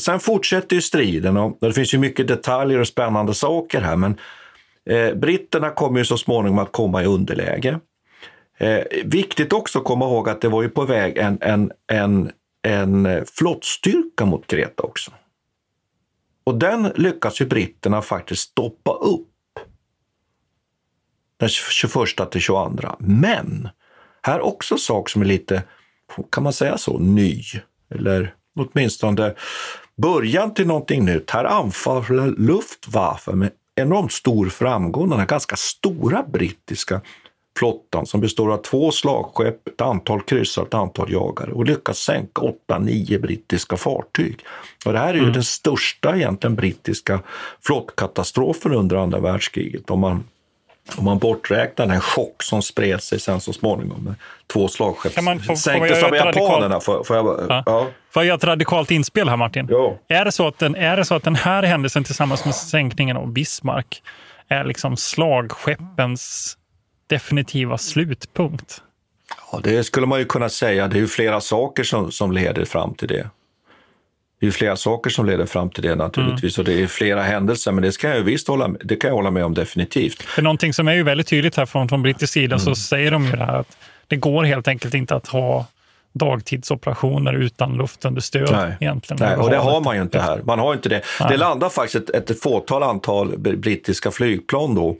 Sen fortsätter ju striden och det finns ju mycket detaljer och spännande saker här, men eh, britterna kommer ju så småningom att komma i underläge. Eh, viktigt också att komma ihåg att det var ju på väg en, en, en en eh, flottstyrka mot Kreta också. Och den lyckas ju britterna faktiskt stoppa upp den 21 till 22. Men här är också en sak som är lite, kan man säga så, ny. Eller åtminstone början till någonting nytt. Här anfaller Luftwaffe med enormt stor framgång den här ganska stora brittiska flottan som består av två slagskepp, ett antal kryssare, ett antal jagare och lyckas sänka 8-9 brittiska fartyg. Och det här är ju mm. den största egentligen brittiska flottkatastrofen under andra världskriget om man om man borträknar den chock som spred sig sen så småningom med två slagskepp sänktes av japanerna. Får, får, jag, ja. Ja. får jag göra ett radikalt inspel här Martin? Ja. Är, det så att den, är det så att den här händelsen tillsammans med sänkningen av Bismarck är liksom slagskeppens definitiva slutpunkt? Ja, det skulle man ju kunna säga. Det är ju flera saker som, som leder fram till det. Det är flera saker som leder fram till det naturligtvis mm. och det är flera händelser, men det, ska jag visst hålla, det kan jag hålla med om definitivt. För någonting som är ju väldigt tydligt här från, från brittisk sida mm. så säger de ju det här att det går helt enkelt inte att ha dagtidsoperationer utan luftunderstöd. Nej, egentligen, Nej och det har man ju inte här. Man har inte det. Nej. Det landar faktiskt ett, ett fåtal antal brittiska flygplan då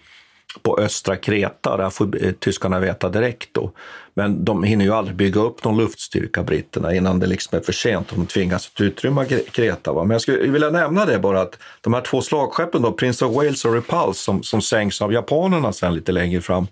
på östra Kreta. Där får eh, tyskarna veta direkt då. Men de hinner ju aldrig bygga upp någon luftstyrka, britterna, innan det liksom är för sent de tvingas att utrymma Kreta. Va? Men jag skulle vilja nämna det bara att de här två slagskeppen, då, Prince of Wales och Repulse, som, som sänks av japanerna sen lite längre fram,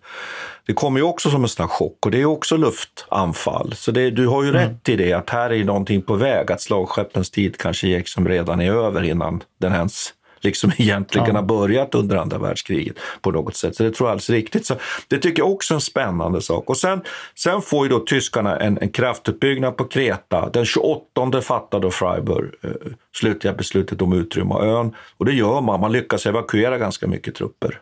det kommer ju också som en sån chock och det är också luftanfall. Så det, du har ju mm. rätt i det, att här är någonting på väg, att slagskeppens tid kanske liksom redan är över innan den ens liksom <laughs> egentligen ja. har börjat under andra världskriget på något sätt. Så det tror jag alldeles riktigt. Så det tycker jag också är en spännande sak. Och sen, sen får ju då tyskarna en, en kraftuppbyggnad på Kreta. Den 28 fattar då Freiburg eh, slutliga beslutet om utrymma ön. Och det gör man. Man lyckas evakuera ganska mycket trupper.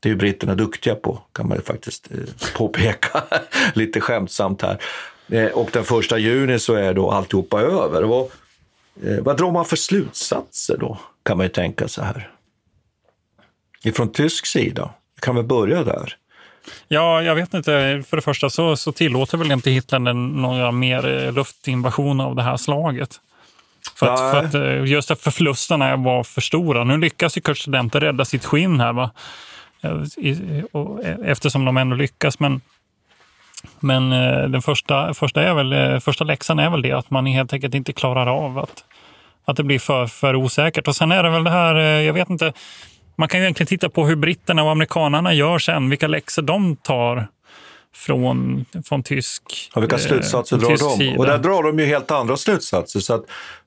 Det är ju britterna duktiga på, kan man ju faktiskt eh, påpeka <laughs> lite skämtsamt här. Eh, och den första juni så är då alltihopa över. Och, vad drar man för slutsatser då? kan man ju tänka så här. Ifrån tysk sida, kan vi börja där? Ja, jag vet inte. För det första så, så tillåter väl inte Hitler några mer eh, luftinvasioner av det här slaget. För att, för att, eh, just för förlusterna var för stora. Nu lyckas ju Kurt Studenter rädda sitt skinn här. Va? Eftersom de ändå lyckas. Men, men eh, den första, första, är väl, första läxan är väl det att man helt enkelt inte klarar av att att det blir för, för osäkert. Och sen är det väl det här, eh, jag vet inte, man kan ju egentligen titta på hur britterna och amerikanarna gör sen, vilka läxor de tar från, från tysk ja, Vilka eh, slutsatser drar de? Sida. Och där drar de ju helt andra slutsatser. Så att,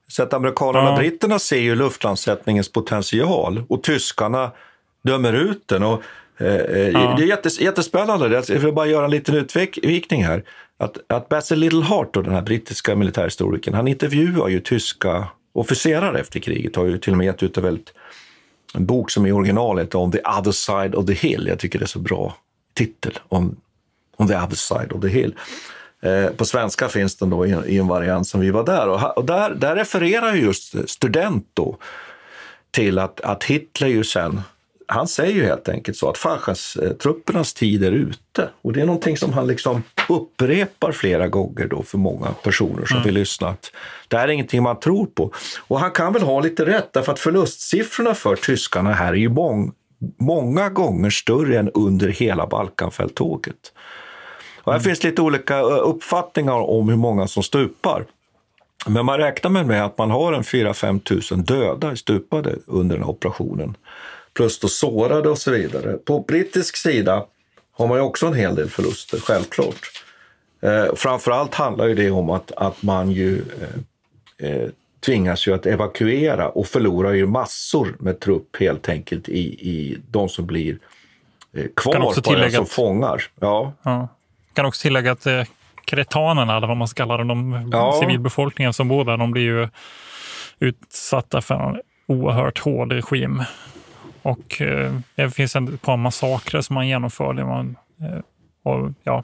så att amerikanerna och britterna ser ju luftlandsättningens potential och tyskarna dömer ut den. Och, eh, eh ja. Det är jättes, jättespännande. Jag vill bara göra en liten utvikning här. Att, att Basil Littleheart, den här brittiska militärhistorikern, han intervjuar ju tyska officerare efter kriget har ju till och med gett ut en, väldigt, en bok som i originalet On the other side of the hill. Jag tycker det är så bra titel, On, on the other side of the hill. Eh, på svenska finns den då i, i, en variant som vi var där. Och, och där, där refererar just student då till att, att Hitler ju sen han säger ju helt enkelt så att Fallskärmstruppernas tid är ute. Och det är någonting som han liksom upprepar flera gånger då för många personer som mm. vill lyssna. Att det här är ingenting man tror på. Och han kan väl ha lite rätt, därför att förlustsiffrorna för tyskarna här är ju mång, många gånger större än under hela Balkanfälttåget. Och här mm. finns lite olika uppfattningar om hur många som stupar. Men man räknar med att man har en 4-5 tusen döda stupade under den här operationen plus då sårade och så vidare. På brittisk sida har man ju också en hel del förluster, självklart. Eh, framförallt handlar ju det om att, att man ju eh, eh, tvingas ju att evakuera och förlorar ju massor med trupp helt enkelt i, i de som blir eh, kvar på ön som fångar. Ja. ja. Kan också tillägga att eh, kretanerna, eller vad man ska kalla dem, de ja. civilbefolkningen som bor där, de blir ju utsatta för en oerhört hård regim. Och eh, det finns ett par massakrer som man genomför. Man, eh, och, ja,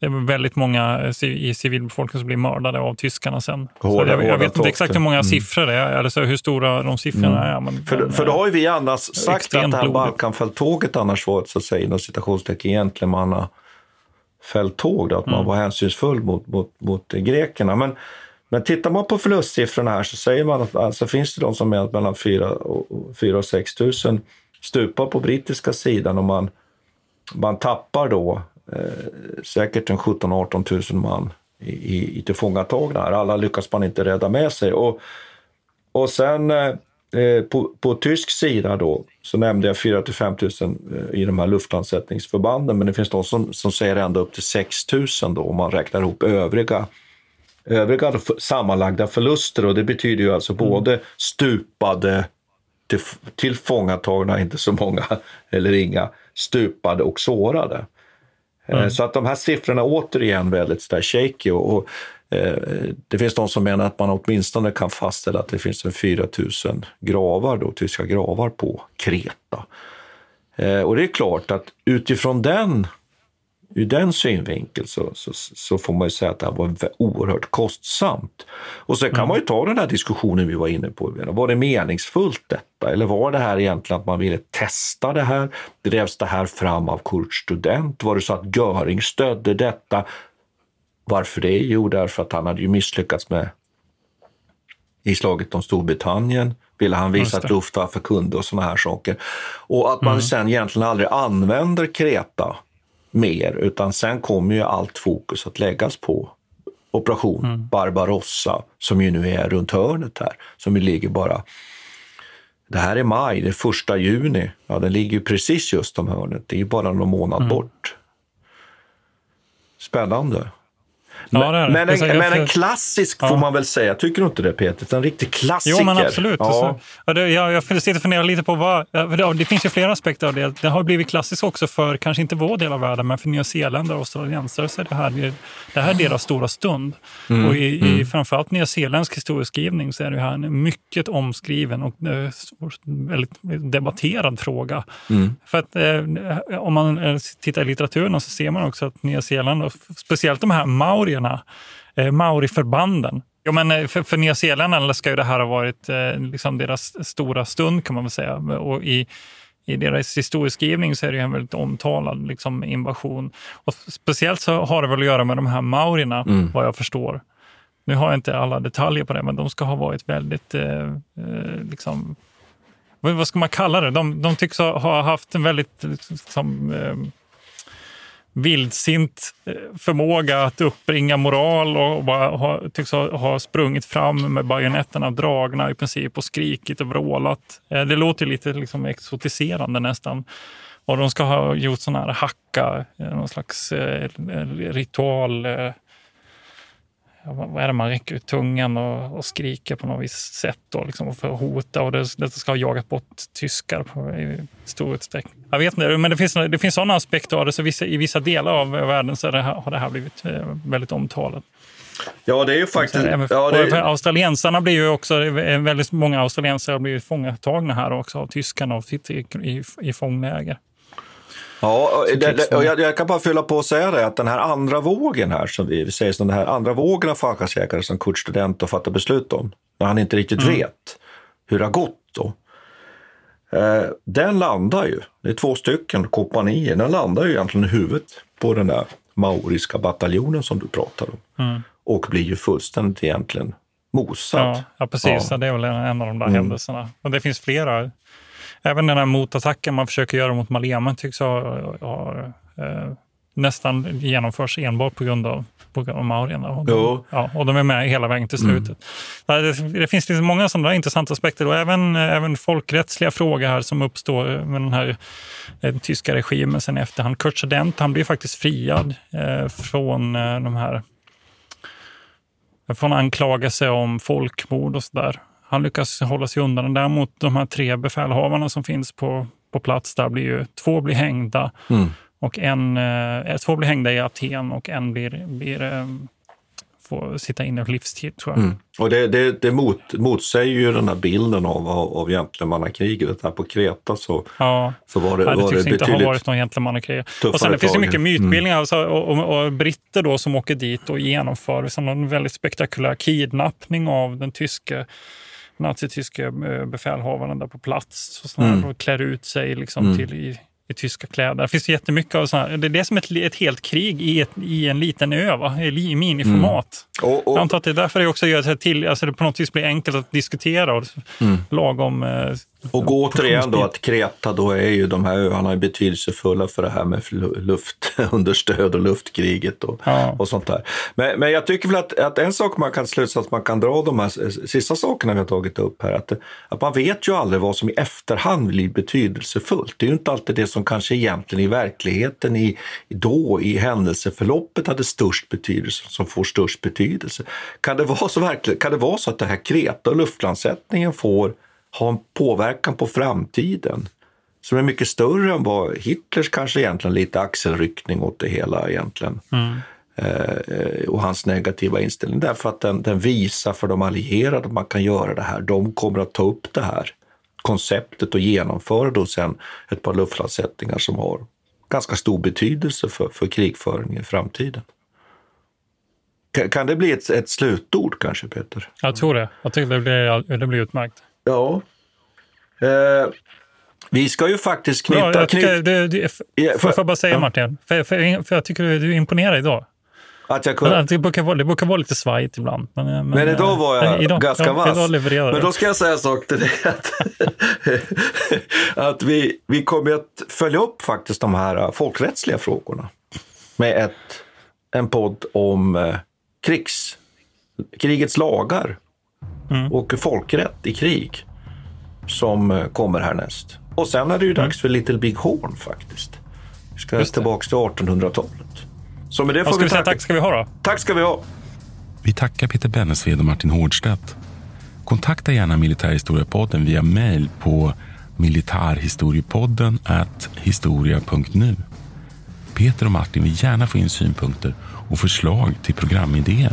det är väldigt många i civilbefolkningen som blir mördade av tyskarna sen. Hårda, jag, jag vet inte exakt hur många mm. siffror det är, eller så hur stora de siffrorna mm. är. Men, för, men, för då har ju vi annars sagt att det här Balkanfälttåget annars var ett, så att säga, inom citationstecken, gentlemannafälttåg, att man mm. var hänsynsfull mot, mot, mot grekerna. Men men tittar man på förlustsiffrorna här så säger man att alltså finns det de som är mellan 4 och, 4 och 6 000 stupar på brittiska sidan och man, man tappar då eh, säkert en 17-18 000 man i, i, i tillfångatagna. Alla lyckas man inte rädda med sig. Och, och sen eh, Eh, på, på tysk sida då så nämnde jag 4 till 5 000 eh, i de här luftlandsättningsförbanden, men det finns de som, som säger ända upp till 6 000 då om man räknar ihop övriga, övriga sammanlagda förluster och det betyder ju alltså mm. både stupade, till, tillfångatagna, inte så många <laughs> eller inga, stupade och sårade. Eh, mm. Så att de här siffrorna återigen väldigt shaky och, och Eh, det finns de som menar att man åtminstone kan fastställa att det finns en 4 000 gravar, då, tyska gravar på Kreta. Eh, och det är klart att utifrån den, ur den synvinkeln så, så, så, får man ju säga att det här var oerhört kostsamt. Och sen kan mm. man ju ta den här diskussionen vi var inne på. Var det meningsfullt detta? Eller var det här egentligen att man ville testa det här? Drevs det här fram av Kurt Student? Var det så att Göring stödde detta? Varför det? Jo, därför att han hade ju misslyckats med i slaget om Storbritannien. Ville han visa att Luftwaffe kunde och såna här saker. Och att man mm. sen egentligen aldrig använder Kreta mer, utan sen kommer ju allt fokus att läggas på operation mm. Barbarossa, som ju nu är runt hörnet här, som ju ligger bara det här är maj, det är första juni. Ja, den ligger ju precis just om hörnet. Det är ju bara någon månad mm. bort. Spännande. Ja, men, men, en, jag, men en klassisk ja. får man väl säga, tycker du inte det Peter? En riktig klassiker. Jo, men absolut. Ja. Alltså, det, jag, jag sitter och funderar lite på vad... Det, det finns ju flera aspekter av det. Det har blivit klassiskt också för, kanske inte vår del av världen, men för Nya Zeeland och australiensare så är det här, det här deras stora stund. Mm. Och i, mm. i framförallt nyzeeländsk historieskrivning så är det här en mycket omskriven och eh, väldigt debatterad fråga. Mm. För att eh, om man eh, tittar i litteraturen så ser man också att Nya Zeeland, och speciellt de här maurierna, maurierna, eh, mauriförbanden. Ja, men eh, för, för Nya Zeeland ska ju det här ha varit eh, liksom deras stora stund kan man väl säga. Och i, i deras historieskrivning så är det en väldigt omtalad liksom, invasion. Och speciellt så har det väl att göra med de här maurierna, mm. vad jag förstår. Nu har jag inte alla detaljer på det, men de ska ha varit väldigt eh, eh liksom, vad ska man kalla det? De, de tycks ha haft en väldigt liksom, eh, vildsint eh, förmåga att uppbringa moral och bara ha, tycks ha, ha sprungit fram med bajonetterna dragna i princip och skrikit och vrålat. Eh, det låter lite liksom exotiserande nästan. Och de ska ha gjort sådana här hacka, eh, någon slags ritual vad är det man räcker ut tungan och, och skriker på något visst sätt då, liksom, för att hota och det, det ska ha jagat bort tyskar på, i stor utsträckning. Jag vet inte, men det finns, det finns sådana aspekter av det, så vissa, i vissa delar av världen så det här, har det här blivit eh, väldigt omtalat. Ja, det är ju faktiskt... Även, ja, det är... Australiensarna blir ju också, väldigt många australiensare blir fångatagna här också av tyskarna och sitter i, i, i fångläger. Ja, det, och jag, jag, kan bara fylla på och säga det att den här andra vågen här, som vi säger, som den här andra vågen av fallskärmsjägare som Kurt Student fattar beslut om, när han inte riktigt mm. vet hur det har gått då. Eh, den landar ju, det är två stycken kompanier, den landar ju egentligen i huvudet på den där maoriska bataljonen som du pratar om. Mm. Och blir ju fullständigt egentligen mosad. Ja, ja precis. Ja. Det är väl en av de där mm. händelserna. Och det finns flera Även den här motattacken man försöker göra mot Malema tycks ha, ha eh, nästan genomförs enbart på grund av, på grund av maurierna. Och, de, ja, och de är med hela vägen till mm. slutet. Mm. Det, det, finns liksom många sådana intressanta aspekter och även, även folkrättsliga frågor här som uppstår med den här den tyska regimen sen i efterhand. Kurt Student, han blir faktiskt friad eh, från eh, de här från anklagelse om folkmord och sådär. Han lyckas hålla sig undan. Däremot de här tre befälhavarna som finns på, på plats där blir ju, två blir hängda mm. och en, eh, två blir hängda i Aten och en blir, blir eh, får sitta inne livstid tror jag. Mm. Och det, det, det mot, motsäger ju den här bilden av, av, av gentlemannakriget. Här på Kreta så, ja. så var det, ja, det var det inte ha varit någon gentlemannakrig. Och sen det finns det mycket mytbildningar mm. alltså, och, och, och, britter då som åker dit och genomför liksom en väldigt spektakulär kidnappning av den tyske nazityska eh, befälhavaren där på plats. Så mm. klär ut sig liksom mm. till i, i tyska kläder. Det finns jättemycket av sådana Det är det som ett, ett helt krig i, ett, i en liten ö, va? i miniformat. Mm. Och, och, Jag antar att det är därför det också gör till, alltså det på något vis blir enkelt att diskutera och Mm. lagom... Och återigen då att Kreta då är ju de här öarna betydelsefulla för det här med lu- luftunderstöd <laughs> och luftkriget och, Ja. och sånt där. Men, men jag tycker väl att, att en sak man kan slutsats man kan dra de här sista sakerna vi har tagit upp här, att, att man vet ju aldrig vad som i efterhand blir betydelsefullt. Det är ju inte alltid det som kanske egentligen i verkligheten i då i händelseförloppet hade störst betydelse som får störst betydelse. Kan det vara så, verkligen, kan det vara så att det här Kreta och luftlandsättningen får ha en påverkan på framtiden som är mycket större än vad Hitlers kanske egentligen lite axelryckning åt det hela egentligen. Mm. Eh, och hans negativa inställning. Därför att den, den visar för de allierade att man kan göra det här. De kommer att ta upp det här konceptet och genomföra då sen ett par luftlandsättningar som har ganska stor betydelse för, för krigföringen i framtiden. Kan, kan det bli ett, ett slutord kanske, Peter? Jag tror det. Jag tycker det blir, det blir utmärkt. Ja. Eh, vi ska ju faktiskt knyta... Bra, jag tycker, knyt- det, det, Ja, får jag bara säga ja. Martin? För, för, för jag tycker du, du imponerar idag. Att jag kunde... Det brukar, vara, det brukar vara lite svajigt ibland. Men, men, Men idag var jag eh, idag, ganska ja, vass. Men du. då ska jag säga en sak till dig. Att, <laughs> att vi, vi kommer att följa upp faktiskt de här eh, folkrättsliga frågorna med ett, en podd om eh, krigs, krigets lagar Mm. och folkrätt i krig som eh, kommer härnäst. Och sen är det ju dags för Little Big Horn faktiskt. Vi ska Mm. Tillbaka till 1800-talet. Så med det får ska vi vi säga tacka. tack ska vi ha då? Tack ska vi ha. Vi tackar Peter Bennesved och Martin Hårdstedt. Kontakta gärna Militärhistoriepodden via mejl på militarhistoriepodden at historia.nu. Peter och Martin vill gärna få in synpunkter och förslag till programidéer.